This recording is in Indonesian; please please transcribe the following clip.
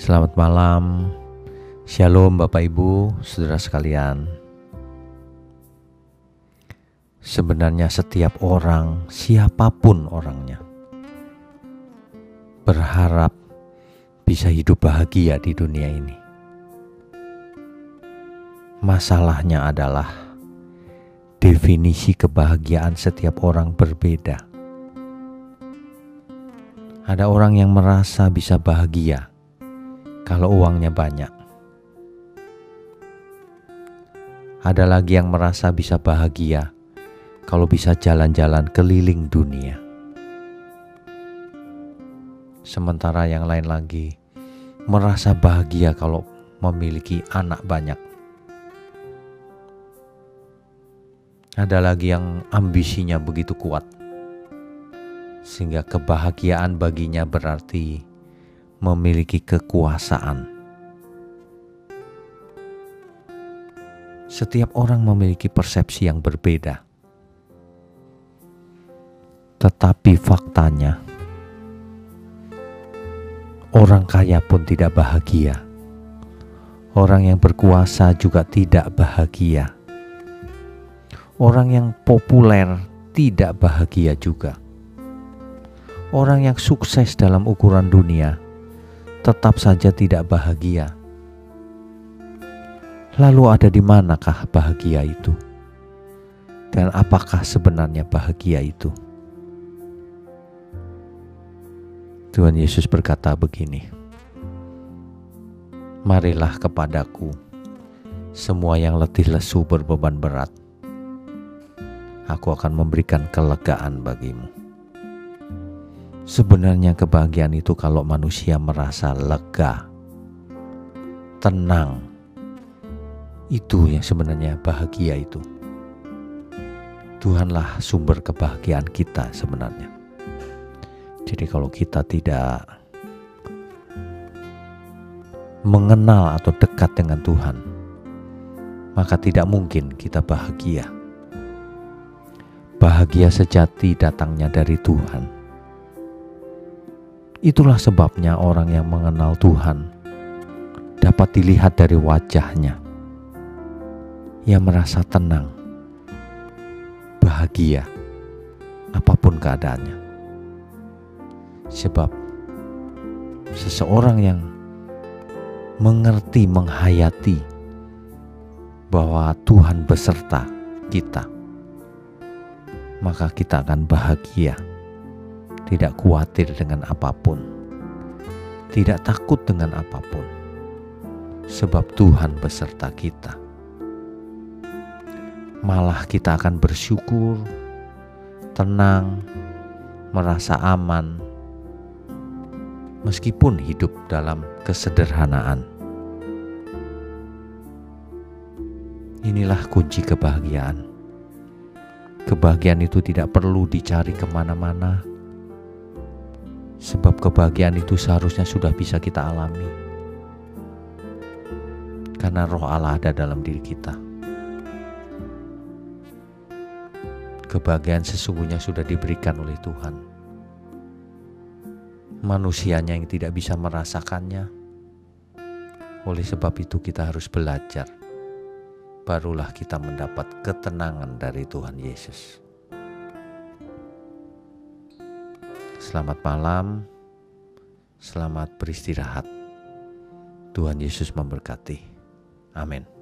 Selamat malam, Shalom Bapak Ibu, saudara sekalian. Sebenarnya setiap orang, siapa pun orangnya, berharap bisa hidup bahagia di dunia ini. Masalahnya adalah definisi kebahagiaan setiap orang berbeda. Ada orang yang merasa bisa bahagia kalau uangnya banyak. Ada lagi yang merasa bisa bahagia kalau bisa jalan-jalan keliling dunia. Sementara yang lain lagi merasa bahagia kalau memiliki anak banyak. Ada lagi yang ambisinya begitu kuat, sehingga kebahagiaan baginya berarti memiliki kekuasaan. Setiap orang memiliki persepsi yang berbeda, tetapi faktanya, orang kaya pun tidak bahagia. Orang yang berkuasa juga tidak bahagia. Orang yang populer tidak bahagia juga. Orang yang sukses dalam ukuran dunia tetap saja tidak bahagia. Lalu ada di manakah bahagia itu? Dan apakah sebenarnya bahagia itu? Tuhan Yesus berkata begini, Marilah kepadaku semua yang letih lesu berbeban berat. Aku akan memberikan kelegaan bagimu. Sebenarnya kebahagiaan itu kalau manusia merasa lega, tenang. Itu yang sebenarnya bahagia itu. Tuhanlah sumber kebahagiaan kita sebenarnya. Jadi kalau kita tidak mengenal atau dekat dengan Tuhan, maka tidak mungkin kita bahagia. Bahagia sejati datangnya dari Tuhan Itulah sebabnya orang yang mengenal Tuhan dapat dilihat dari wajahnya. Ia merasa tenang, bahagia, apa pun keadaannya. Sebab seseorang yang mengerti, menghayati bahwa Tuhan beserta kita, maka kita akan bahagia tidak khawatir dengan apa pun, tidak takut dengan apa pun, sebab Tuhan beserta kita. Malah kita akan bersyukur, tenang, merasa aman, meskipun hidup dalam kesederhanaan. Inilah kunci kebahagiaan. Kebahagiaan itu tidak perlu dicari ke mana-mana, sebab kebahagiaan itu seharusnya sudah bisa kita alami. Karena roh Allah ada dalam diri kita. Kebahagiaan sesungguhnya sudah diberikan oleh Tuhan. Manusianya yang tidak bisa merasakannya. Oleh sebab itu kita harus belajar. Barulah kita mendapat ketenangan dari Tuhan Yesus. Selamat malam, selamat beristirahat. Tuhan Yesus memberkati. Amin.